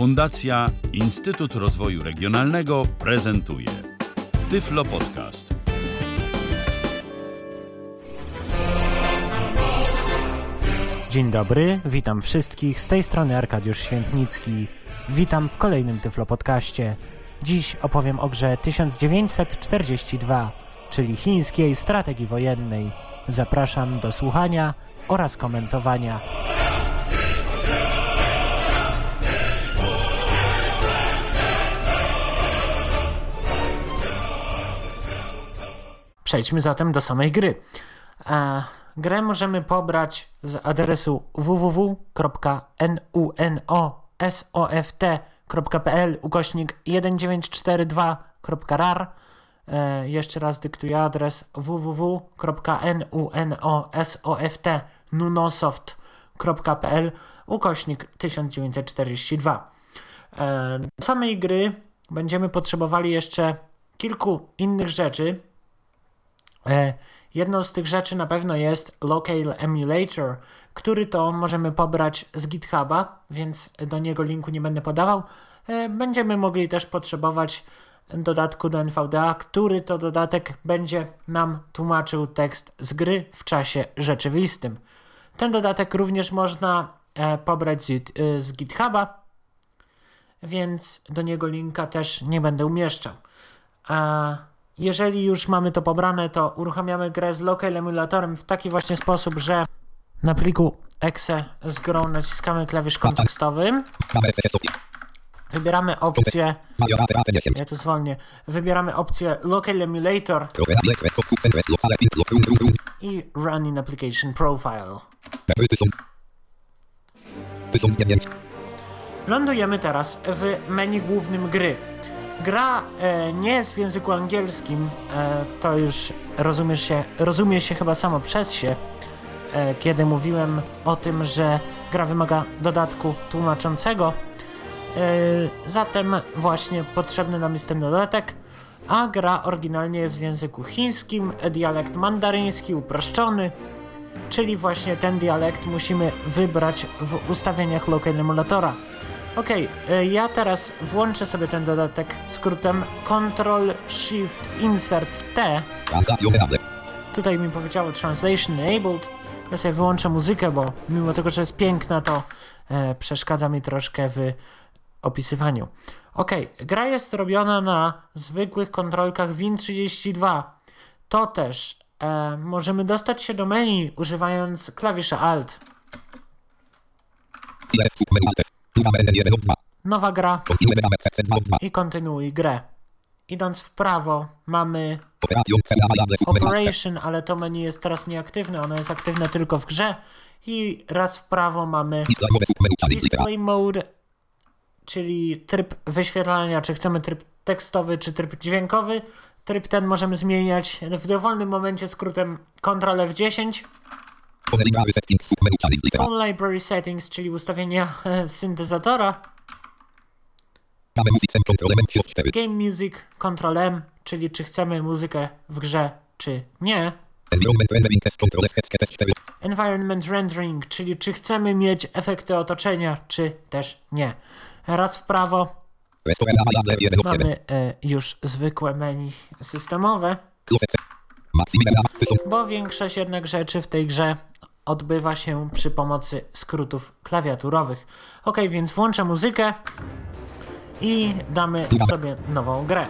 Fundacja Instytut Rozwoju Regionalnego prezentuje Tyflo Podcast. Dzień dobry, witam wszystkich. Z tej strony Arkadiusz Świętnicki. Witam w kolejnym Tyflo Podcaście. Dziś opowiem o grze 1942, czyli chińskiej strategii wojennej. Zapraszam do słuchania oraz komentowania. Przejdźmy zatem do samej gry. E, grę możemy pobrać z adresu www.nunosoft.pl ukośnik 1942.rar e, Jeszcze raz dyktuję adres www.nunosoft.pl ukośnik 1942. E, do samej gry będziemy potrzebowali jeszcze kilku innych rzeczy, jedną z tych rzeczy na pewno jest Local Emulator, który to możemy pobrać z GitHuba, więc do niego linku nie będę podawał. E, będziemy mogli też potrzebować dodatku do NVDA, który to dodatek będzie nam tłumaczył tekst z gry w czasie rzeczywistym. Ten dodatek również można e, pobrać z GitHuba, więc do niego linka też nie będę umieszczał. Jeżeli już mamy to pobrane, to uruchamiamy grę z local emulatorem w taki właśnie sposób, że na pliku exe z grą naciskamy klawisz kontekstowy. Wybieramy opcję. Ja to zwolnię. Wybieramy opcję Local Emulator i Run in Application Profile. Lądujemy teraz w menu głównym gry. Gra e, nie jest w języku angielskim, e, to już rozumiesz się, rozumie się chyba samo przez się, e, kiedy mówiłem o tym, że gra wymaga dodatku tłumaczącego. E, zatem właśnie potrzebny nam jest ten dodatek, a gra oryginalnie jest w języku chińskim, dialekt mandaryński uproszczony, czyli właśnie ten dialekt musimy wybrać w ustawieniach local emulatora. Ok, e, ja teraz włączę sobie ten dodatek skrótem Ctrl Shift Insert T. Tutaj mi powiedziało Translation Enabled. Ja sobie wyłączę muzykę, bo mimo tego, że jest piękna, to e, przeszkadza mi troszkę w opisywaniu. Ok, gra jest robiona na zwykłych kontrolkach Win32. To też e, możemy dostać się do menu używając klawisza Alt. Nowa gra. I kontynuuj grę. Idąc w prawo mamy Operation, ale to menu jest teraz nieaktywne, ono jest aktywne tylko w grze. I raz w prawo mamy Display Mode, czyli tryb wyświetlania, czy chcemy tryb tekstowy, czy tryb dźwiękowy. Tryb ten możemy zmieniać w dowolnym momencie skrótem Ctrl F10. Phone Library Settings, czyli ustawienia e, syntezatora. Game Music Ctrl M, czyli czy chcemy muzykę w grze, czy nie. Environment Rendering, czyli czy chcemy mieć efekty otoczenia, czy też nie. Raz w prawo mamy e, już zwykłe menu systemowe. Bo większość jednak rzeczy w tej grze odbywa się przy pomocy skrótów klawiaturowych. Ok, więc włączę muzykę i damy sobie nową grę.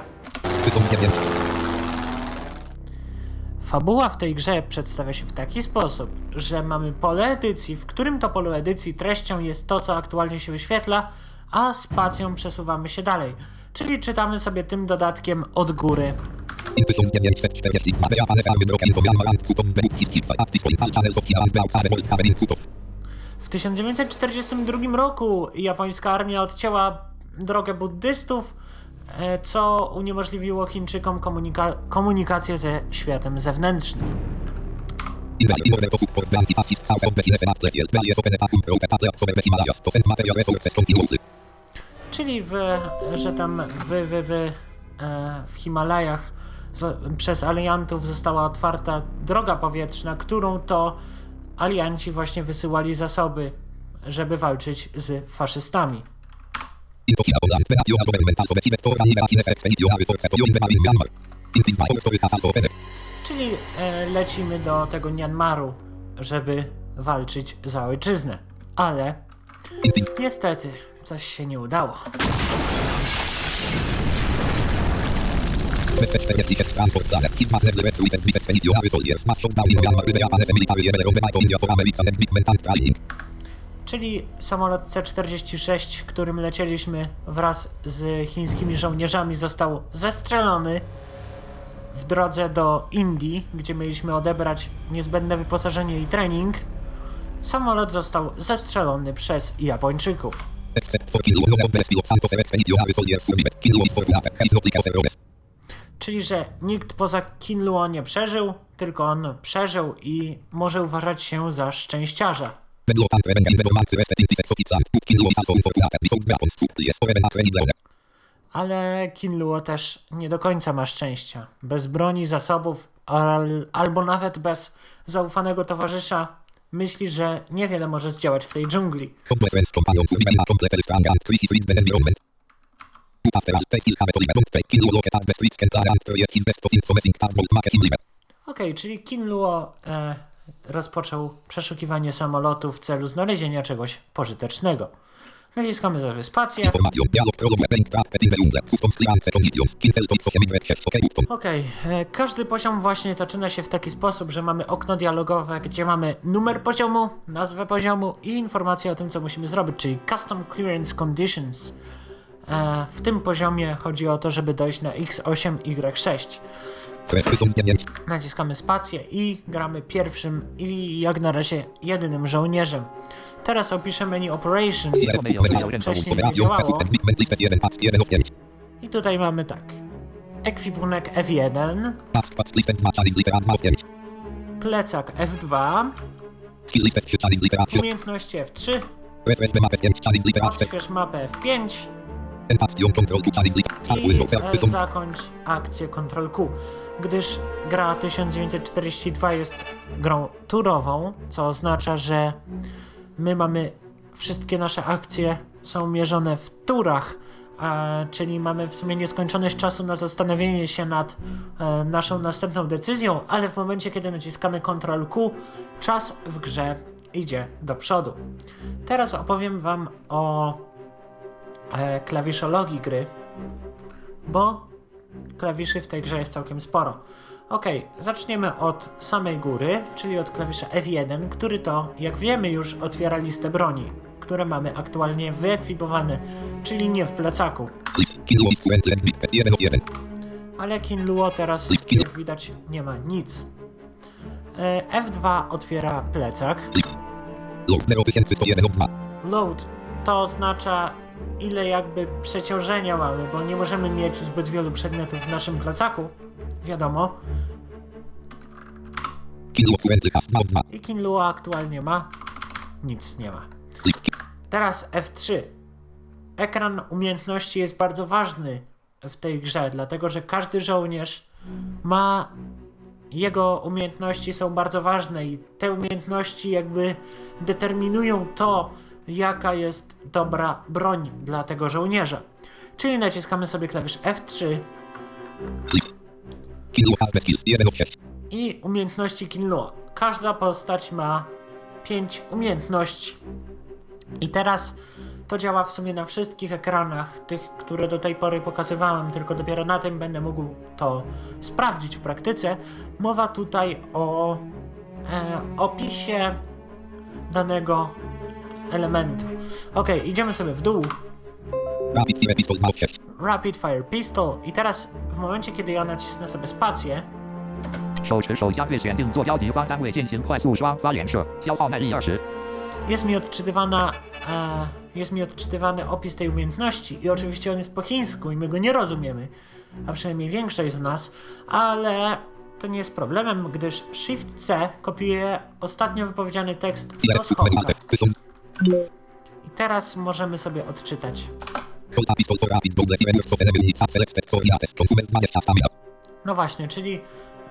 Fabuła w tej grze przedstawia się w taki sposób, że mamy pole edycji, w którym to polu edycji treścią jest to, co aktualnie się wyświetla, a spacją przesuwamy się dalej. Czyli czytamy sobie tym dodatkiem od góry w 1942 roku japońska armia odcięła drogę buddystów, e, co uniemożliwiło Chińczykom komunika komunikację ze światem zewnętrznym. Czyli w, że tam w, w, w, e, w Himalajach przez aliantów została otwarta droga powietrzna, którą to alianci właśnie wysyłali zasoby, żeby walczyć z faszystami. Czyli e, lecimy do tego Myanmaru, żeby walczyć za ojczyznę. Ale niestety coś się nie udało. Czyli samolot C-46, którym lecieliśmy wraz z chińskimi żołnierzami, został zestrzelony w drodze do Indii, gdzie mieliśmy odebrać niezbędne wyposażenie i trening. Samolot został zestrzelony przez Japończyków. Czyli, że nikt poza Kinluo nie przeżył, tylko on przeżył i może uważać się za szczęściarza. Ale Kinluo też nie do końca ma szczęścia. Bez broni, zasobów, al, albo nawet bez zaufanego towarzysza, myśli, że niewiele może zdziałać w tej dżungli. Okej, czyli Kinluo e, rozpoczął przeszukiwanie samolotu w celu znalezienia czegoś pożytecznego. Naciskamy sobie spację. Information, dialog, prolog, weapon, trap, pet in the jungle. Custom clearance conditions. Kintel top 8 6 ok, każdy poziom właśnie zaczyna się w taki sposób, że mamy okno dialogowe, gdzie mamy numer poziomu, nazwę poziomu i informację o tym, co musimy zrobić, czyli Custom Clearance Conditions. W tym poziomie chodzi o to, żeby dojść na X8, Y6. Kresy są zdjęć. Naciskamy spację i gramy pierwszym i jak na razie jedynym żołnierzem. Teraz opiszę menu Operation. Wcześniej nie działało. Equipment listed 1 pack 1 of 5. I tutaj mamy tak. Ekwipunek F1, Task pack listed 2 challenge litera 2 of 5. plecak F2, Skill listed 3 challenge litera 3. umiejętności F3, Refresh the map 5 challenge litera 4. odśwież mapę F5 i zakończ akcję Ctrl Q. Gdyż gra 1942 jest grą turową, co oznacza, że my mamy wszystkie nasze akcje są mierzone w turach, e, czyli mamy w sumie nieskończoność czasu na zastanowienie się nad e, naszą następną decyzją, ale w momencie, kiedy naciskamy Ctrl Q, czas w grze idzie do przodu. Teraz opowiem Wam o e, klawiszologii gry, bo klawiszy w tej grze jest całkiem sporo. Ok, zaczniemy od samej góry, czyli od klawisza F1, który to, jak wiemy już, otwiera listę broni, które mamy aktualnie wyekwipowane, czyli nie w plecaku. List. Kill is currently and big pet 1 of 1. Ale Kinluo teraz, jak widać, nie ma nic. E, F2 otwiera plecak. List. Low 0101 of 2. Load to oznacza ile jakby przeciążenia mamy, bo nie możemy mieć zbyt wielu przedmiotów w naszym plecaku, wiadomo. Kill currently has now 2. I Kinluo aktualnie ma nic nie ma. Teraz F3. Ekran umiejętności jest bardzo ważny w tej grze, dlatego że każdy żołnierz ma. Jego umiejętności są bardzo ważne i te umiejętności jakby determinują to, jaka jest dobra broń dla tego żołnierza. Czyli naciskamy sobie klawisz F3 List. Kill has the skills 1 of 6. i umiejętności Kinluo. Każda postać ma 5 umiejętności. I teraz to działa w sumie na wszystkich ekranach, tych, które do tej pory pokazywałem, tylko dopiero na tym będę mógł to sprawdzić w praktyce. Mowa tutaj o e, opisie danego elementu. Ok, idziemy sobie w dół. Rapid Fire Pistol, Rapid Fire Pistol. I teraz w momencie, kiedy ja nacisnę sobie spację, jest mi odczytywana, e, jest mi odczytywany opis tej umiejętności i oczywiście on jest po chińsku i my go nie rozumiemy, a przynajmniej większość z nas, ale to nie jest problemem, gdyż Shift C kopiuje ostatnio wypowiedziany tekst do schowka. I teraz możemy sobie odczytać. Hold a pistol for rapid double defenders of enemy needs a selected coordinates. Consumes 20 stamina. No właśnie, czyli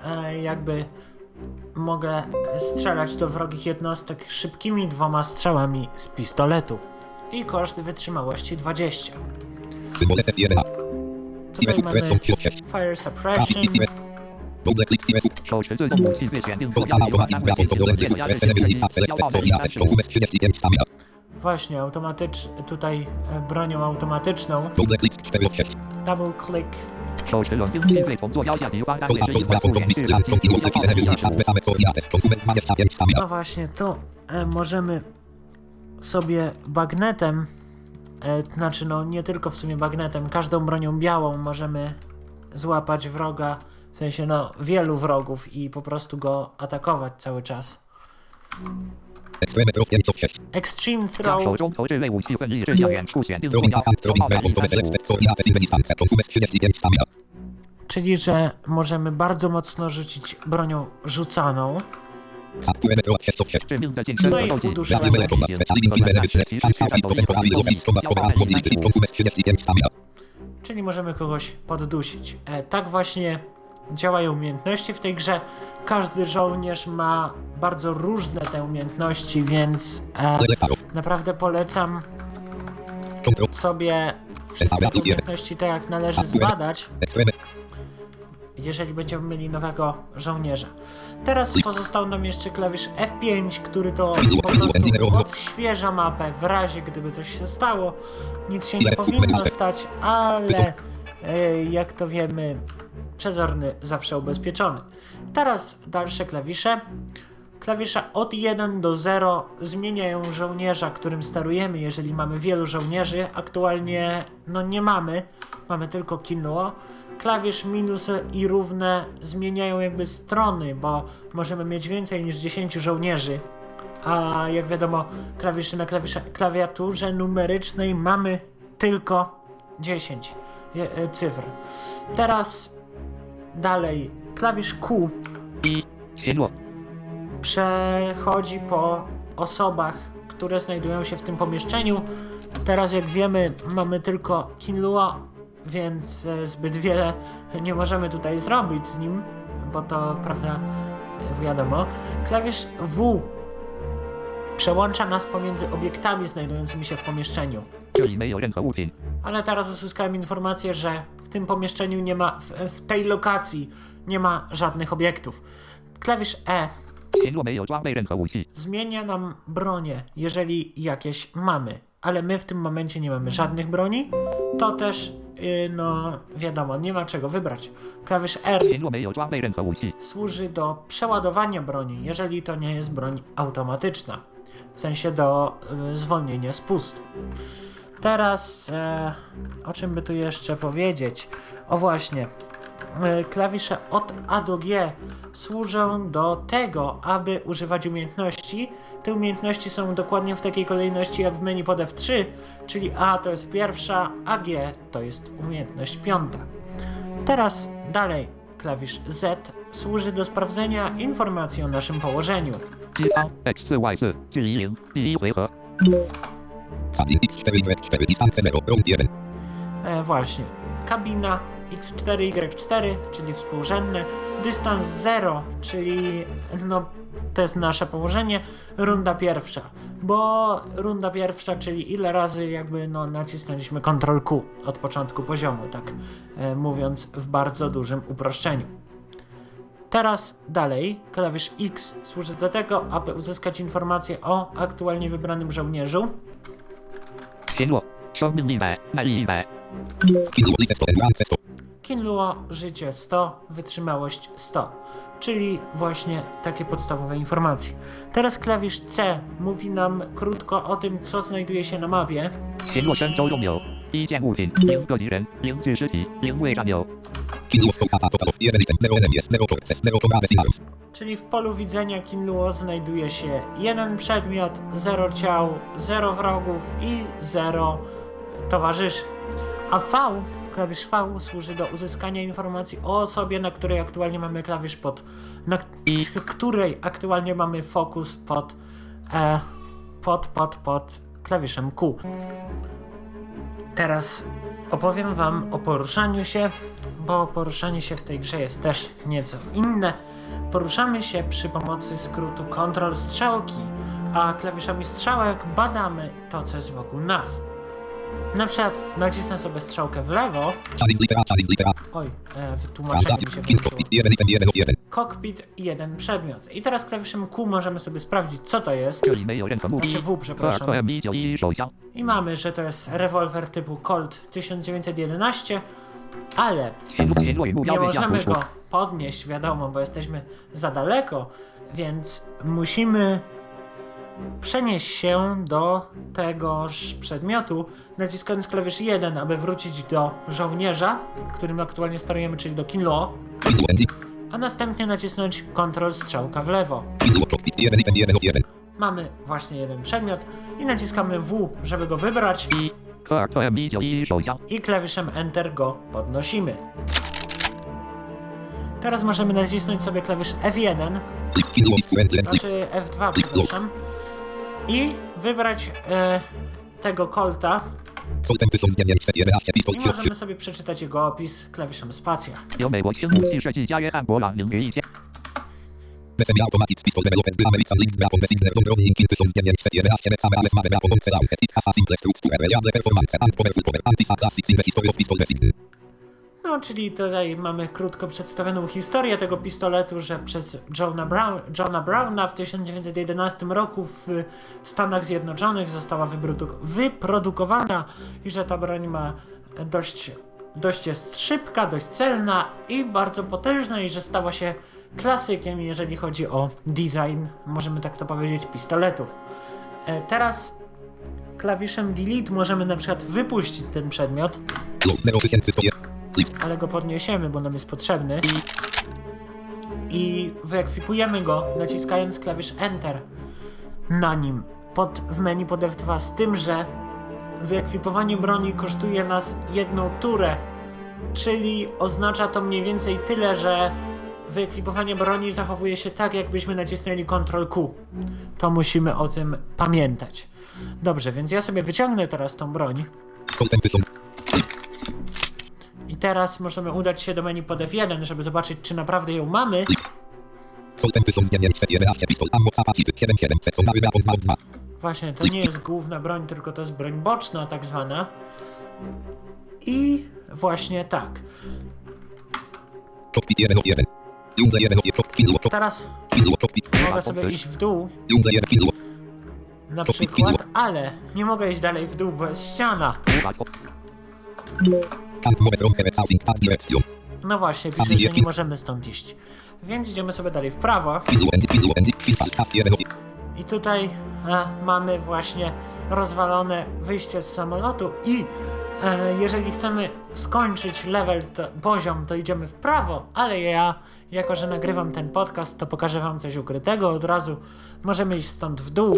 e, jakby mogę strzelać do wrogich jednostek szybkimi dwoma strzałami z pistoletu. I koszt wytrzymałości 20. Symbole F1A. Tutaj mamy Press są 6. Fire Suppression właśnie automatycz tutaj e, bronią automatyczną. Double click 4 6. Double click. No właśnie, tu e, możemy sobie bagnetem, e, znaczy no nie tylko w sumie bagnetem, każdą bronią białą możemy złapać wroga, w sensie no wielu wrogów i po prostu go atakować cały czas. Extreme Throw. Czyli, że możemy bardzo mocno rzucić bronią rzucaną. No i uduszamy. Czyli możemy kogoś poddusić. Tak właśnie działają umiejętności w tej grze. Każdy żołnierz ma bardzo różne te umiejętności, więc e, naprawdę polecam sobie wszystkie te umiejętności tak jak należy zbadać, jeżeli będziemy mieli nowego żołnierza. Teraz pozostał nam jeszcze klawisz F5, który to po prostu odświeża mapę w razie gdyby coś się stało. Nic się nie powinno stać, ale e, jak to wiemy, przezorny zawsze ubezpieczony. Teraz dalsze klawisze. Klawisze od 1 do 0 zmieniają żołnierza, którym sterujemy, jeżeli mamy wielu żołnierzy. Aktualnie no nie mamy, mamy tylko Kinuo. Klawisz minus i równe zmieniają jakby strony, bo możemy mieć więcej niż 10 żołnierzy. A jak wiadomo, klawisze na klawisze, klawiaturze numerycznej mamy tylko 10 je- e, cyfr. Teraz dalej, klawisz Q przechodzi po osobach, które znajdują się w tym pomieszczeniu. Teraz, jak wiemy, mamy tylko Kinlua, więc e, zbyt wiele nie możemy tutaj zrobić z nim, bo to, prawda, e, wiadomo. Klawisz W przełącza nas pomiędzy obiektami znajdującymi się w pomieszczeniu ale teraz uzyskałem informację, że w tym pomieszczeniu nie ma, w, w tej lokacji nie ma żadnych obiektów. Klawisz E zmienia nam bronię, jeżeli jakieś mamy, ale my w tym momencie nie mamy żadnych broni, to też, yy, no wiadomo, nie ma czego wybrać. Klawisz R służy do przeładowania broni, jeżeli to nie jest broń automatyczna, w sensie do yy, zwolnienia spustu. Teraz, e, o czym by tu jeszcze powiedzieć? O właśnie, e, klawisze od A do G służą do tego, aby używać umiejętności. Te umiejętności są dokładnie w takiej kolejności jak w menu pod F3, czyli A to jest pierwsza, a G to jest umiejętność piąta. Teraz dalej, klawisz Z służy do sprawdzenia informacji o naszym położeniu. E, właśnie. Kabina X4Y4, y czyli współrzędne. Dystans 0, czyli no, to jest nasze położenie. Runda pierwsza. Bo runda pierwsza, czyli ile razy jakby no, nacisnęliśmy Ctrl Q od początku poziomu, tak e, mówiąc w bardzo dużym uproszczeniu. Teraz dalej, klawisz X służy do tego, aby uzyskać informację o aktualnie wybranym żołnierzu. Kindle. Życie 100, wytrzymałość 100 czyli właśnie takie podstawowe informacje. Teraz klawisz C mówi nam krótko o tym, co znajduje się na mapie. Czyli w polu widzenia Kinluo znajduje się jeden przedmiot, zero ciał, zero wrogów i zero towarzyszy. A V klawisz V służy do uzyskania informacji o osobie, na której aktualnie mamy klawisz pod, na której aktualnie mamy fokus pod, e, pod, pod, pod klawiszem Q. Teraz opowiem Wam o poruszaniu się, bo poruszanie się w tej grze jest też nieco inne. Poruszamy się przy pomocy skrótu Ctrl strzałki, a klawiszami strzałek badamy to, co jest wokół nas. Na przykład nacisnę sobie strzałkę w lewo. Oj, e, wytłumaczenie mi się Cockpit, jeden przedmiot. I teraz klawiszem Q możemy sobie sprawdzić, co to jest. Znaczy W, przepraszam. I mamy, że to jest rewolwer typu Colt 1911, ale nie możemy go podnieść, wiadomo, bo jesteśmy za daleko, więc musimy Przenieś się do tegoż przedmiotu, naciskając klawisz 1, aby wrócić do żołnierza, którym aktualnie sterujemy, czyli do Kinlo, a następnie nacisnąć Ctrl strzałka w lewo. Mamy właśnie jeden przedmiot i naciskamy W, żeby go wybrać. I klawiszem Enter go podnosimy. Teraz możemy nacisnąć sobie klawisz F1, znaczy F2, przepraszam, i wybrać e, tego kolta Soltem 1911, pistol, i możemy sobie przeczytać jego opis klawiszem spacja. No, czyli tutaj mamy krótko przedstawioną historię tego pistoletu, że przez Johna, Brown, Johna Browna w 1911 roku w Stanach Zjednoczonych została wyprodu- wyprodukowana i że ta broń ma dość, dość jest szybka, dość celna i bardzo potężna i że stała się klasykiem, jeżeli chodzi o design, możemy tak to powiedzieć, pistoletów. E, teraz klawiszem delete możemy na przykład wypuścić ten przedmiot, Low 0100 Lift ale go podniesiemy, bo nam jest potrzebny. I wyekwipujemy go naciskając klawisz Enter na nim pod, w menu pod F2 z tym, że wyekwipowanie broni kosztuje nas jedną turę, czyli oznacza to mniej więcej tyle, że wyekwipowanie broni zachowuje się tak, jakbyśmy nacisnęli Ctrl Q. To musimy o tym pamiętać. Dobrze, więc ja sobie wyciągnę teraz tą broń. Soltem 1000 I teraz możemy udać się do menu pod F1, żeby zobaczyć, czy naprawdę ją mamy. Soltem 1911 Pistol Ammo Zapacity 77 Secondary Weapon 2 2 Właśnie, to nie jest główna broń, tylko to jest broń boczna, tak zwana. I właśnie tak. Cockpit 101 Jungle 101 Cockpit Window Teraz mogę sobie iść w dół, Jungle 1 Window na przykład, ale nie mogę iść dalej w dół, bo jest ściana. No właśnie, pisze, że nie możemy stąd iść. Więc idziemy sobie dalej w prawo. I tutaj a, mamy właśnie rozwalone wyjście z samolotu i e, jeżeli chcemy skończyć level, to, poziom, to idziemy w prawo, ale ja, jako że nagrywam ten podcast, to pokażę wam coś ukrytego od razu. Możemy iść stąd w dół,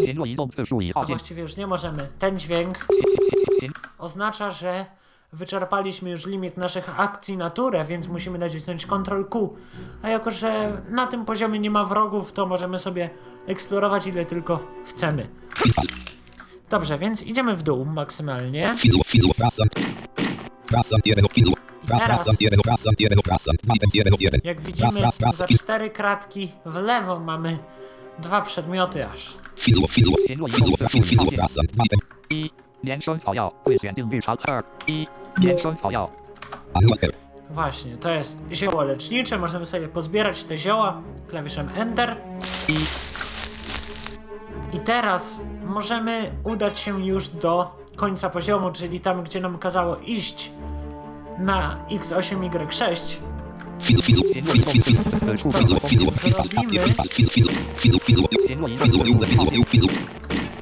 a właściwie już nie możemy. Ten dźwięk oznacza, że wyczerpaliśmy już limit naszych akcji na turę, więc musimy nacisnąć Ctrl Q. A jako, że na tym poziomie nie ma wrogów, to możemy sobie eksplorować ile tylko chcemy. Dobrze, więc idziemy w dół maksymalnie. Window Window Rasant Rasant 1 Window Ras Teraz. Rasant 1 Rasant 1 Rasant 2 1 1 Jak widzimy, za cztery kratki w lewo mamy dwa przedmioty aż. Window Window 前落移动 Window 次数以耗 Window 尽。 Rasant 2 1一，连生草药未选定日常二一，连生草药 Annual Care Właśnie, to jest zioło lecznicze, możemy sobie pozbierać te zioła klawiszem Enter. 一， I teraz możemy udać się już do końca poziomu, czyli tam, gdzie nam kazało iść na X8Y6. Window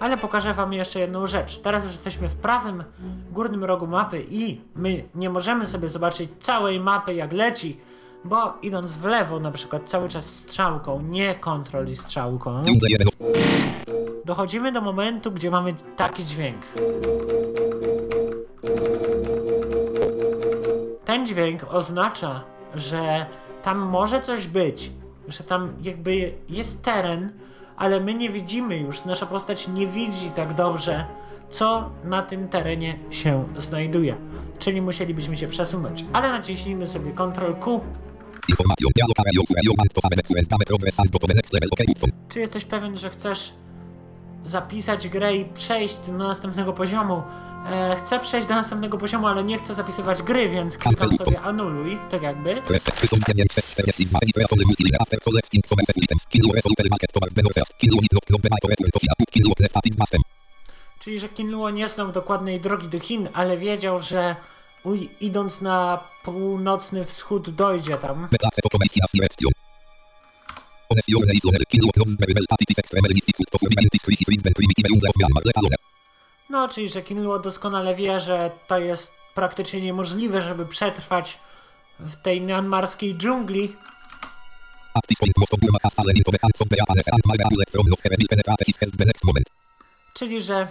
ale pokażę Wam jeszcze jedną rzecz. Teraz już jesteśmy w prawym górnym rogu mapy i my nie możemy sobie zobaczyć całej mapy jak leci, bo idąc w lewo na przykład cały czas strzałką, nie kontroli strzałką, dochodzimy do momentu, gdzie mamy taki dźwięk. Ten dźwięk oznacza, że tam może coś być, że tam jakby jest teren, ale my nie widzimy już, nasza postać nie widzi tak dobrze, co na tym terenie się znajduje. Czyli musielibyśmy się przesunąć. Ale naciśnijmy sobie Ctrl Q. Czy jesteś pewien, że chcesz zapisać grę i przejść do następnego poziomu. E, chcę przejść do następnego poziomu, ale nie chcę zapisywać gry, więc klikam sobie anuluj, tak jakby. Czyli, że Kinluo nie znał dokładnej drogi do Chin, ale wiedział, że idąc na północny wschód dojdzie tam. No, czyli, że Kinluo doskonale wie, że to jest praktycznie niemożliwe, żeby przetrwać w tej mianmarskiej dżungli. Czyli, że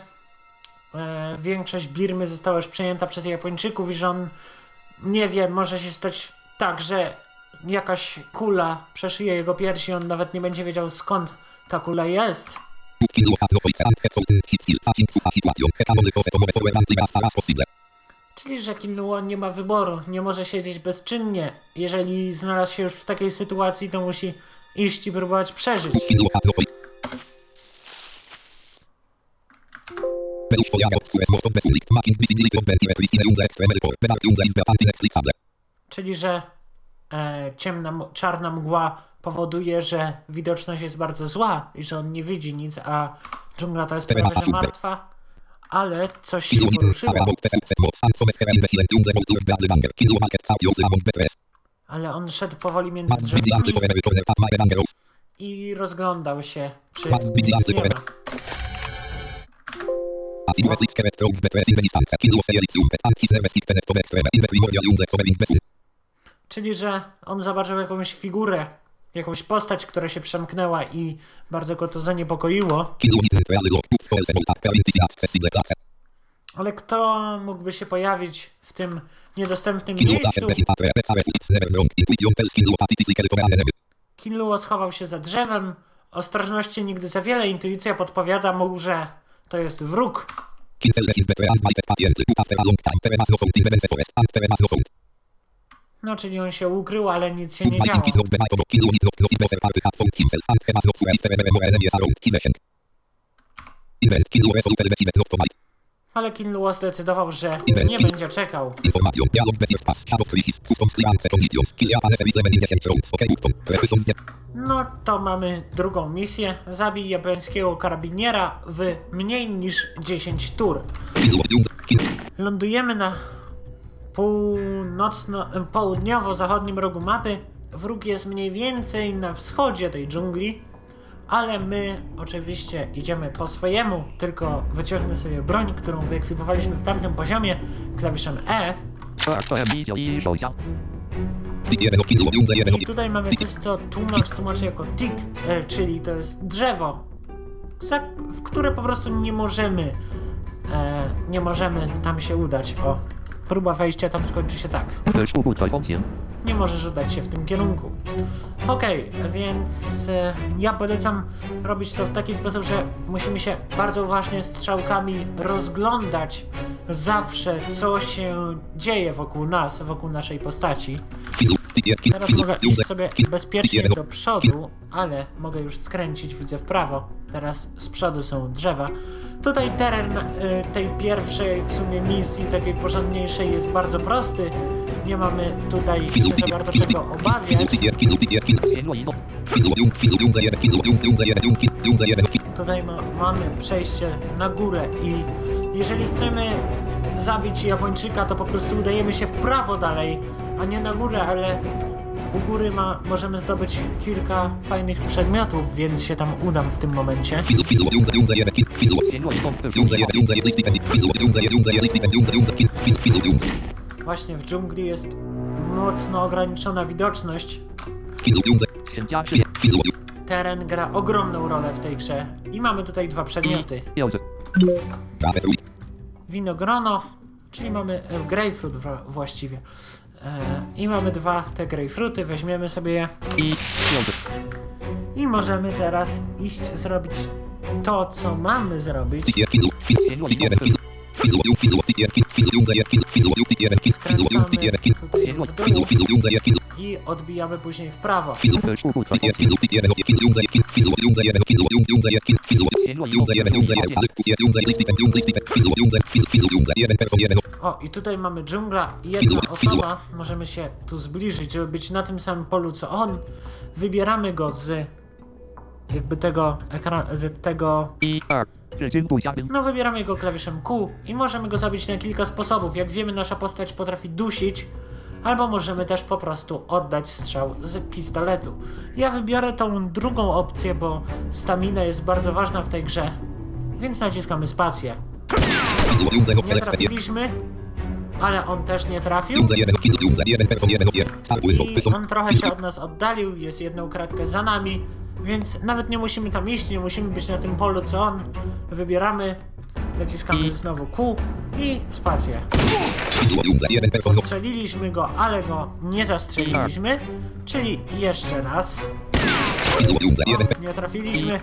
e, większość Birmy została już przejęta przez Japończyków i że on nie wie, może się stać tak, że jakaś kula przeszyje jego piersi, on nawet nie będzie wiedział skąd ta kula jest. Czyli, że Kinluo nie ma wyboru, nie może siedzieć bezczynnie. Jeżeli znalazł się już w takiej sytuacji, to musi iść i próbować przeżyć. Czyli, że ciemna, m- czarna mgła powoduje, że widoczność jest bardzo zła i że on nie widzi nic, a dżungla to jest prawie że martwa, ale coś się poruszyło. Ale on szedł powoli między drzewami i rozglądał się, czy nic nie ma. Czyli, że on zobaczył jakąś figurę, jakąś postać, która się przemknęła i bardzo go to zaniepokoiło. Ale kto mógłby się pojawić w tym niedostępnym miejscu? Kinluo schował się za drzewem. Ostrożności nigdy za wiele. Intuicja podpowiada mu, że to jest wróg. No no. No, czyli on się ukrył, ale nic się nie działo. no. Ale Kinluo zdecydował, że nie będzie czekał. No to mamy drugą misję. Zabij japońskiego karabiniera w mniej niż 10 tur. Lądujemy na północno, południowo-zachodnim rogu mapy. Wróg jest mniej więcej na wschodzie tej dżungli, ale my oczywiście idziemy po swojemu, tylko wyciągnę sobie broń, którą wyekwipowaliśmy w tamtym poziomie, klawiszem E. I tutaj mamy coś, co tłumacz tłumaczy jako tik, e, czyli to jest drzewo, w które po prostu nie możemy, e, nie możemy tam się udać. O, Próba wejścia tam skończy się tak. Nie możesz udać się w tym kierunku. Okej, okay, więc e, ja polecam robić to w taki sposób, że musimy się bardzo uważnie strzałkami rozglądać zawsze, co się dzieje wokół nas, wokół naszej postaci. Teraz mogę iść sobie bezpiecznie do przodu, ale mogę już skręcić, widzę w prawo. Teraz z przodu są drzewa. Tutaj teren y, tej pierwszej w sumie misji, takiej porządniejszej, jest bardzo prosty. Nie mamy tutaj się bardzo czego obawiać. Tutaj ma, mamy przejście na górę i jeżeli chcemy zabić Japończyka, to po prostu udajemy się w prawo dalej a nie na górę, ale u góry ma, możemy zdobyć kilka fajnych przedmiotów, więc się tam udam w tym momencie. Właśnie w dżungli jest mocno ograniczona widoczność. Teren gra ogromną rolę w tej grze i mamy tutaj dwa przedmioty. Winogrono, czyli mamy grapefruit właściwie. I mamy dwa te grejpfruty, weźmiemy sobie je I piąty. i możemy teraz iść zrobić to, co mamy zrobić. Jaki numer? Jaki? I odbijamy później w prawo. O, i tutaj mamy dżungla i jedna osoba. Możemy się tu zbliżyć, żeby być na tym samym polu co on. Wybieramy go z jakby tego ekran, tego... No wybieramy jego klawiszem Q i możemy go zabić na kilka sposobów. Jak wiemy nasza postać potrafi dusić, albo możemy też po prostu oddać strzał z pistoletu. Ja wybiorę tą drugą opcję, bo stamina jest bardzo ważna w tej grze, więc naciskamy spację. Nie trafiliśmy, ale on też nie trafił. I on trochę się od nas oddalił, jest jedną kratkę za nami więc nawet nie musimy tam iść, nie musimy być na tym polu co on. Wybieramy, naciskamy I- znowu Q i spację. Postrzeliliśmy go, ale go nie zastrzeliliśmy, czyli jeszcze raz. Layer Nie 一 trafiliśmy,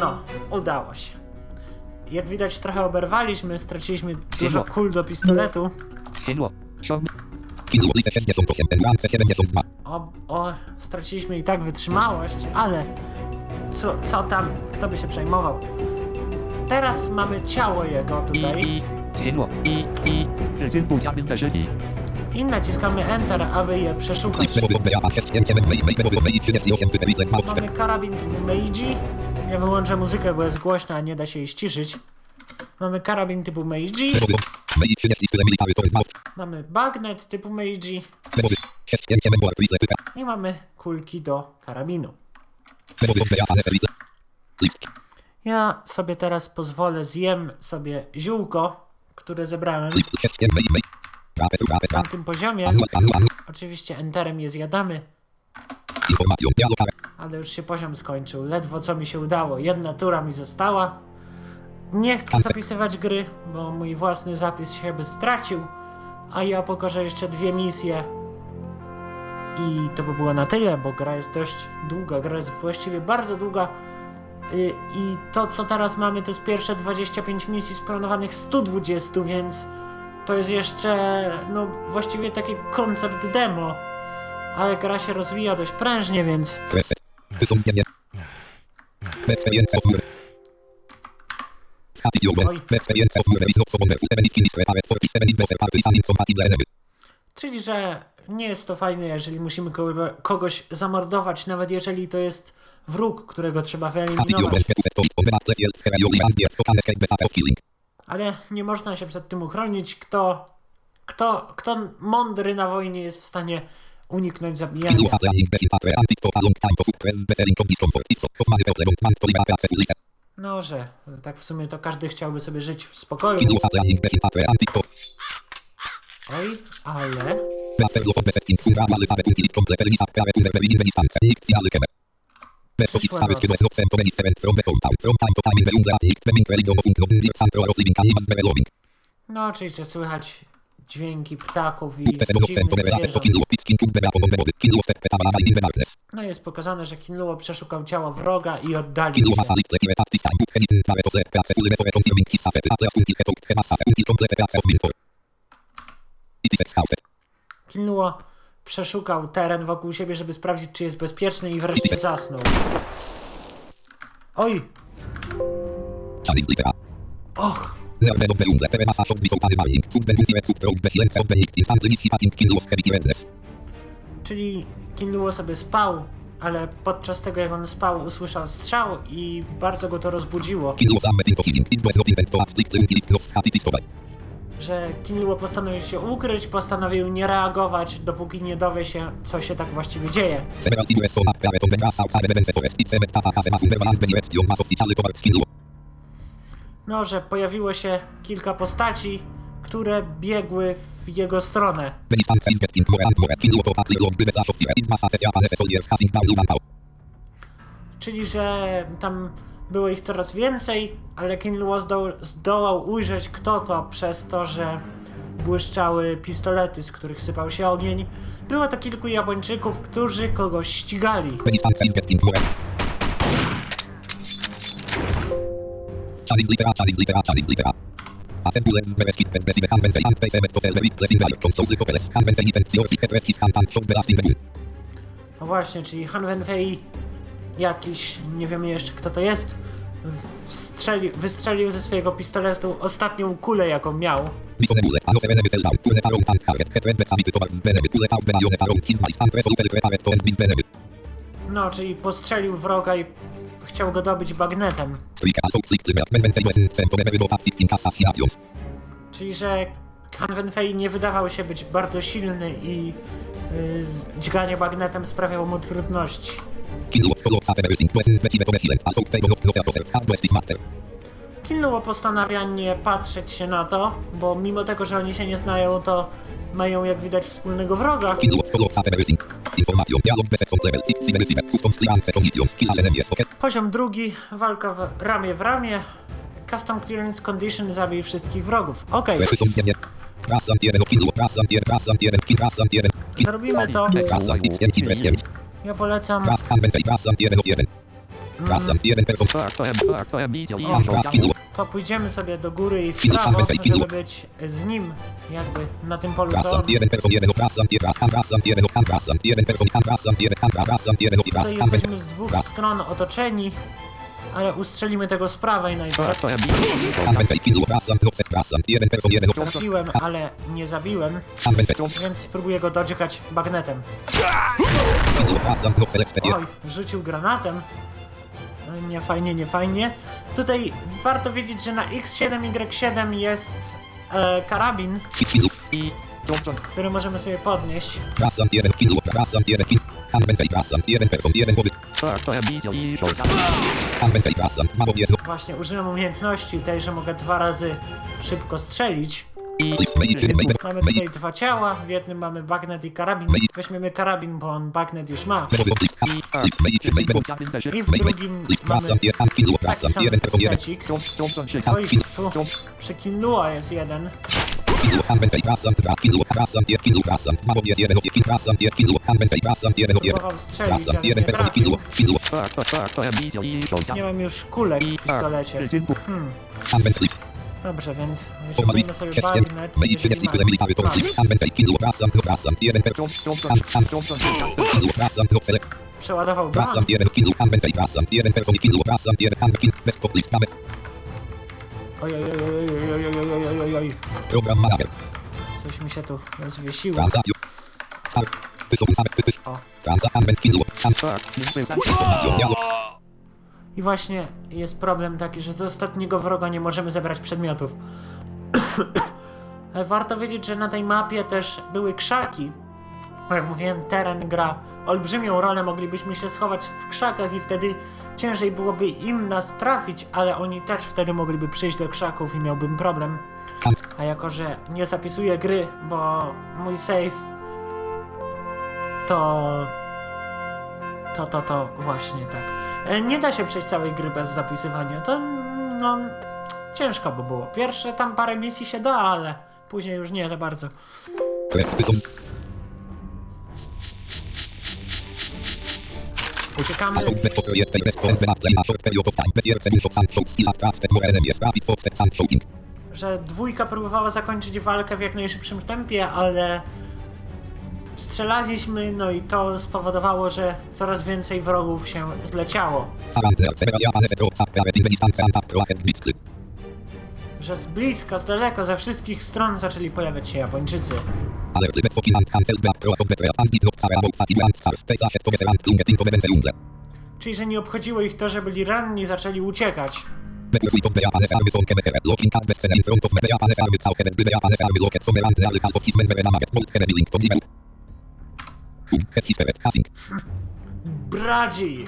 no, udało się. Jak widać trochę oberwaliśmy, straciliśmy dużo kul do pistoletu o, o, straciliśmy i tak wytrzymałość, ale co, co tam, kto by się przejmował? Teraz mamy ciało jego tutaj i naciskamy Enter, aby je przeszukać. Mamy karabin typu Meiji. Ja wyłączę muzykę, bo jest głośna, nie da się jej ściszyć. Mamy karabin typu Meiji. Mamy bagnet typu Meiji. Memowy 6 7 7 Board Wizle Pyka I mamy kulki do karabinu. Ja sobie teraz pozwolę, zjem sobie ziółko, które zebrałem List 6 7 Mej Mej Rapet Rapet w tamtym poziomie. Oczywiście enterem je zjadamy, ale już się poziom skończył. Ledwo co mi się udało. Jedna tura mi została. Nie chcę zapisywać gry, bo mój własny zapis się by stracił, a ja pokażę jeszcze dwie misje. I to by było na tyle, bo gra jest dość długa, gra jest właściwie bardzo długa. Y, I to, co teraz mamy, to jest pierwsze 25 misji z planowanych 120, więc to jest jeszcze, no właściwie taki koncept demo. Ale gra się rozwija dość prężnie, więc Oj. Czyli, że nie jest to fajne, jeżeli musimy kogo, kogoś zamordować, nawet jeżeli to jest wróg, którego trzeba wyeliminować. Ale nie można się przed tym uchronić. Kto, kto, kto mądry na wojnie jest w stanie uniknąć zabijania. No, że tak w sumie to każdy chciałby sobie żyć w spokoju. Oj, ale... No, oczywiście słychać dźwięki ptaków i No jest pokazane, że Kinluo przeszukał ciało wroga i oddalił się. Was a lit letty at this time But headed Fare to the prace Full for confirming his safety Atlas until he talked He must suffer Until complete prace of Milford It is exhausted Kinluo przeszukał teren wokół siebie, żeby sprawdzić, czy jest bezpieczny i wreszcie zasnął. Oj! Och! Czyli Kinluo sobie spał, ale podczas tego jak on spał usłyszał strzał i bardzo go to rozbudziło, Że Kinluo postanowił się ukryć, postanowił nie reagować, dopóki nie dowie się, co się tak właściwie dzieje. No, że pojawiło się kilka postaci, które biegły w jego stronę. Czyli, że tam było ich coraz więcej, ale Kinlaw zdoł, zdołał ujrzeć kto to przez to, że błyszczały pistolety, z których sypał się ogień. Było to kilku Japończyków, którzy kogoś ścigali. No właśnie, czyli Hanwenfei jakiś, nie wiemy jeszcze kto to jest, wstrzeli, wystrzelił ze swojego pistoletu ostatnią kulę, jaką miał. No, czyli postrzelił wroga i chciał go dobyć bagnetem. Czyli, że Kanwenfei nie wydawał się być bardzo silny i y, dźganie bagnetem sprawiało mu trudności. Kinluo postanawia nie patrzeć się na to, bo mimo tego, że oni się nie znają, to mają jak widać wspólnego wroga. Poziom drugi, walka w ramię w ramię. Custom Clearance Condition zabij wszystkich wrogów. Ok. Zrobimy to. Ja polecam... To pójdziemy sobie do góry i w prawo, żeby być z nim, jakby na tym polu, co on... Jesteśmy z dwóch stron otoczeni, ale ustrzelimy tego z prawej najpierw. Tak, Trafiłem, ale nie zabiłem, więc spróbuję go doczekać bagnetem. Oj, rzucił granatem. E, nie fajnie, nie fajnie. Tutaj warto wiedzieć, że na X7Y7 jest e, karabin. I który możemy sobie podnieść. Właśnie, użyłem umiejętności tej, że mogę dwa razy szybko strzelić. Mamy tutaj dwa ciała, w jednym mamy bagnet i karabin. Weźmiemy karabin, bo on bagnet już ma. I w drugim mamy taki sam secik. Oj, tu przy jest jeden. Próbował strzelić, ale nie trafił. Nie mam już kulek w pistolecie. Hmm. Dobrze, więc wyciągnijmy sobie bagnet tak. Przeładował. Coś mi się tu zwiesiło. O. I właśnie jest problem taki, że z ostatniego wroga nie możemy zebrać przedmiotów. Warto wiedzieć, że na tej mapie też były krzaki, jak mówiłem, teren gra olbrzymią rolę, moglibyśmy się schować w krzakach i wtedy ciężej byłoby im nas trafić, ale oni też wtedy mogliby przyjść do krzaków i miałbym problem. A jako, że nie zapisuję gry, bo mój save to. To, to, to właśnie tak. E, Nie da się przejść całej gry bez zapisywania. To no. Ciężko by było. Pierwsze tam parę misji się da, ale później już nie za bardzo. Shooting, że dwójka próbowała zakończyć walkę w jak najszybszym tempie, ale strzelaliśmy, no i to spowodowało, że coraz więcej wrogów się zleciało że z bliska, z daleka, ze wszystkich stron zaczęli pojawiać się Japończycy. Czyli, że nie obchodziło ich to, że byli ranni, zaczęli uciekać. Bradzi!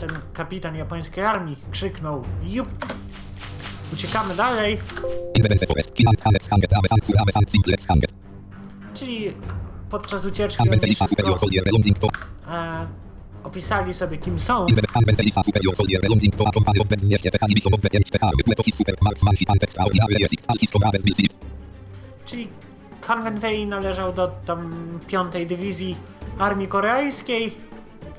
Ten kapitan japońskiej armii krzyknął Jup! Uciekamy dalej. Czyli podczas ucieczki oni e, opisali sobie kim są. Czyli Kanwenwei należał do tam piątej dywizji armii koreańskiej,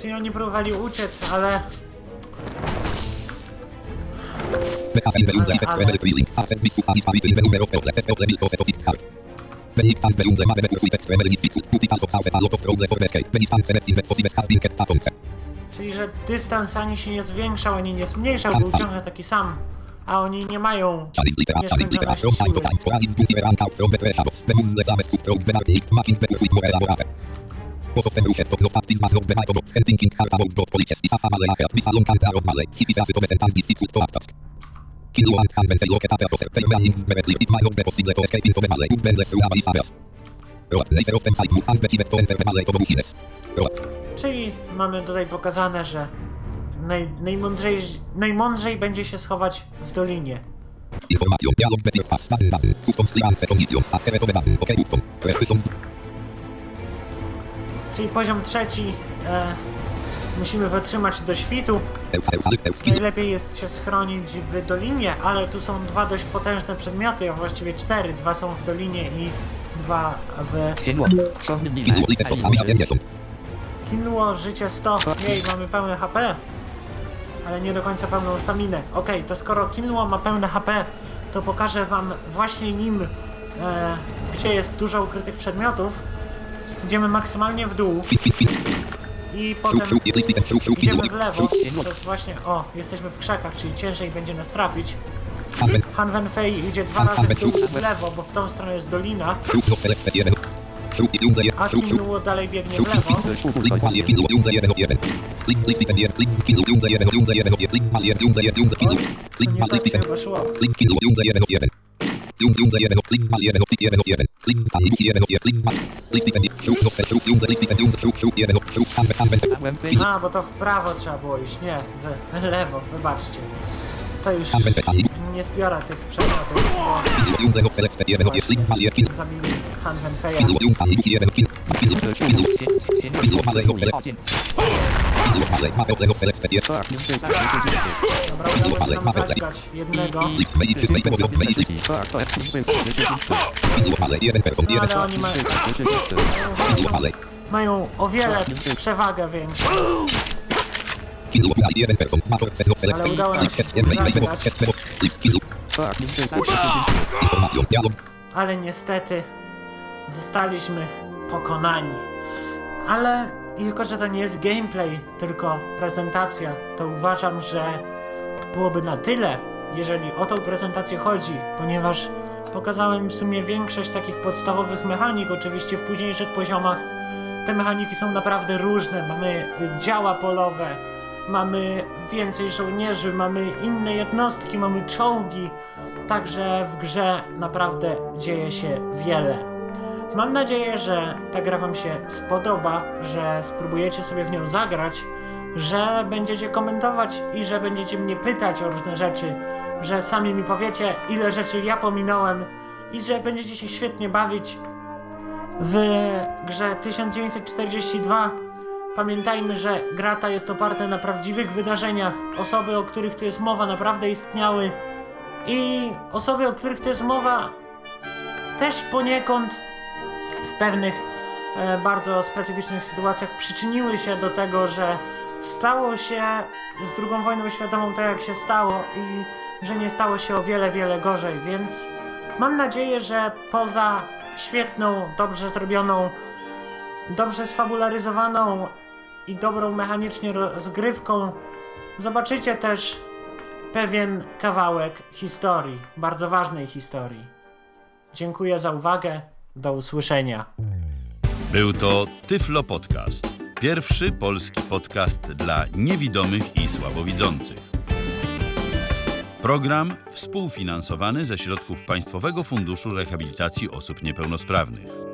Czyli oni próbowali uciec, ale The castle in the jungle is extremely thrilling. Accept this suha is in the number of people. If people will cause it hard. When it comes the jungle, mother pursuit extremely difficult. But it also causes a lot of trouble for been kept at Czyli, że dystans ani się nie zwiększał, ani nie zmniejszał, był ciągle taki sam. A oni nie mają. Czyli mamy tutaj pokazane, że Naj, najmądrzej, najmądrzej będzie się schować w dolinie. Informacją, dialog, conditions, ok, są... Czyli poziom trzeci, e, musimy wytrzymać do świtu. Najlepiej jest się schronić w dolinie, ale tu są dwa dość potężne przedmioty, a właściwie cztery. Dwa są w dolinie i dwa w... Kinło życie 100, jej mamy pełne HP. Ale nie do końca pełną staminę. Okej, to skoro Kinło ma pełne HP, to pokażę wam właśnie nim, e, gdzie jest dużo ukrytych przedmiotów. Idziemy maksymalnie w dół i potem idziemy w lewo. To jest właśnie, o, jesteśmy w krzakach, czyli ciężej będzie nas trafić. Amen. Han Wen Fei idzie dwa razy w dół w lewo, bo w tą stronę jest dolina, a kidło dalej biegnie w lewo. A, bo to w prawo trzeba było iść, nie, w lewo, wybaczcie. To już nie zbiorę tych przedmiotów. Zabili Hanwen Feja. Dobra, udało się nam zadźgać jednego. No, ale oni mają... Mają o wiele przewagę większą. Ale udało nam. Tak, tak. Ale niestety zostaliśmy pokonani. Ale jako, że to nie jest gameplay, tylko prezentacja, to uważam, że byłoby na tyle, jeżeli o tą prezentację chodzi, ponieważ pokazałem w sumie większość takich podstawowych mechanik, oczywiście w późniejszych poziomach. Te mechaniki są naprawdę różne. Mamy działa polowe, mamy więcej żołnierzy, mamy inne jednostki, mamy czołgi. Także w grze naprawdę dzieje się wiele. Mam nadzieję, że ta gra Wam się spodoba, że spróbujecie sobie w nią zagrać, że będziecie komentować i że będziecie mnie pytać o różne rzeczy, że sami mi powiecie, ile rzeczy ja pominąłem i że będziecie się świetnie bawić w grze 1942. Pamiętajmy, że gra ta jest oparta na prawdziwych wydarzeniach. Osoby, o których tu jest mowa, naprawdę istniały. I osoby, o których to jest mowa, też poniekąd w pewnych e, bardzo specyficznych sytuacjach przyczyniły się do tego, że stało się z II wojną światową tak, jak się stało i że nie stało się o wiele, wiele gorzej, więc mam nadzieję, że poza świetną, dobrze zrobioną, dobrze sfabularyzowaną i dobrą mechanicznie rozgrywką, zobaczycie też pewien kawałek historii, bardzo ważnej historii. Dziękuję za uwagę. Do usłyszenia. Był to Tyflo Podcast. Pierwszy polski podcast dla niewidomych i słabowidzących. Program współfinansowany ze środków Państwowego Funduszu Rehabilitacji Osób Niepełnosprawnych.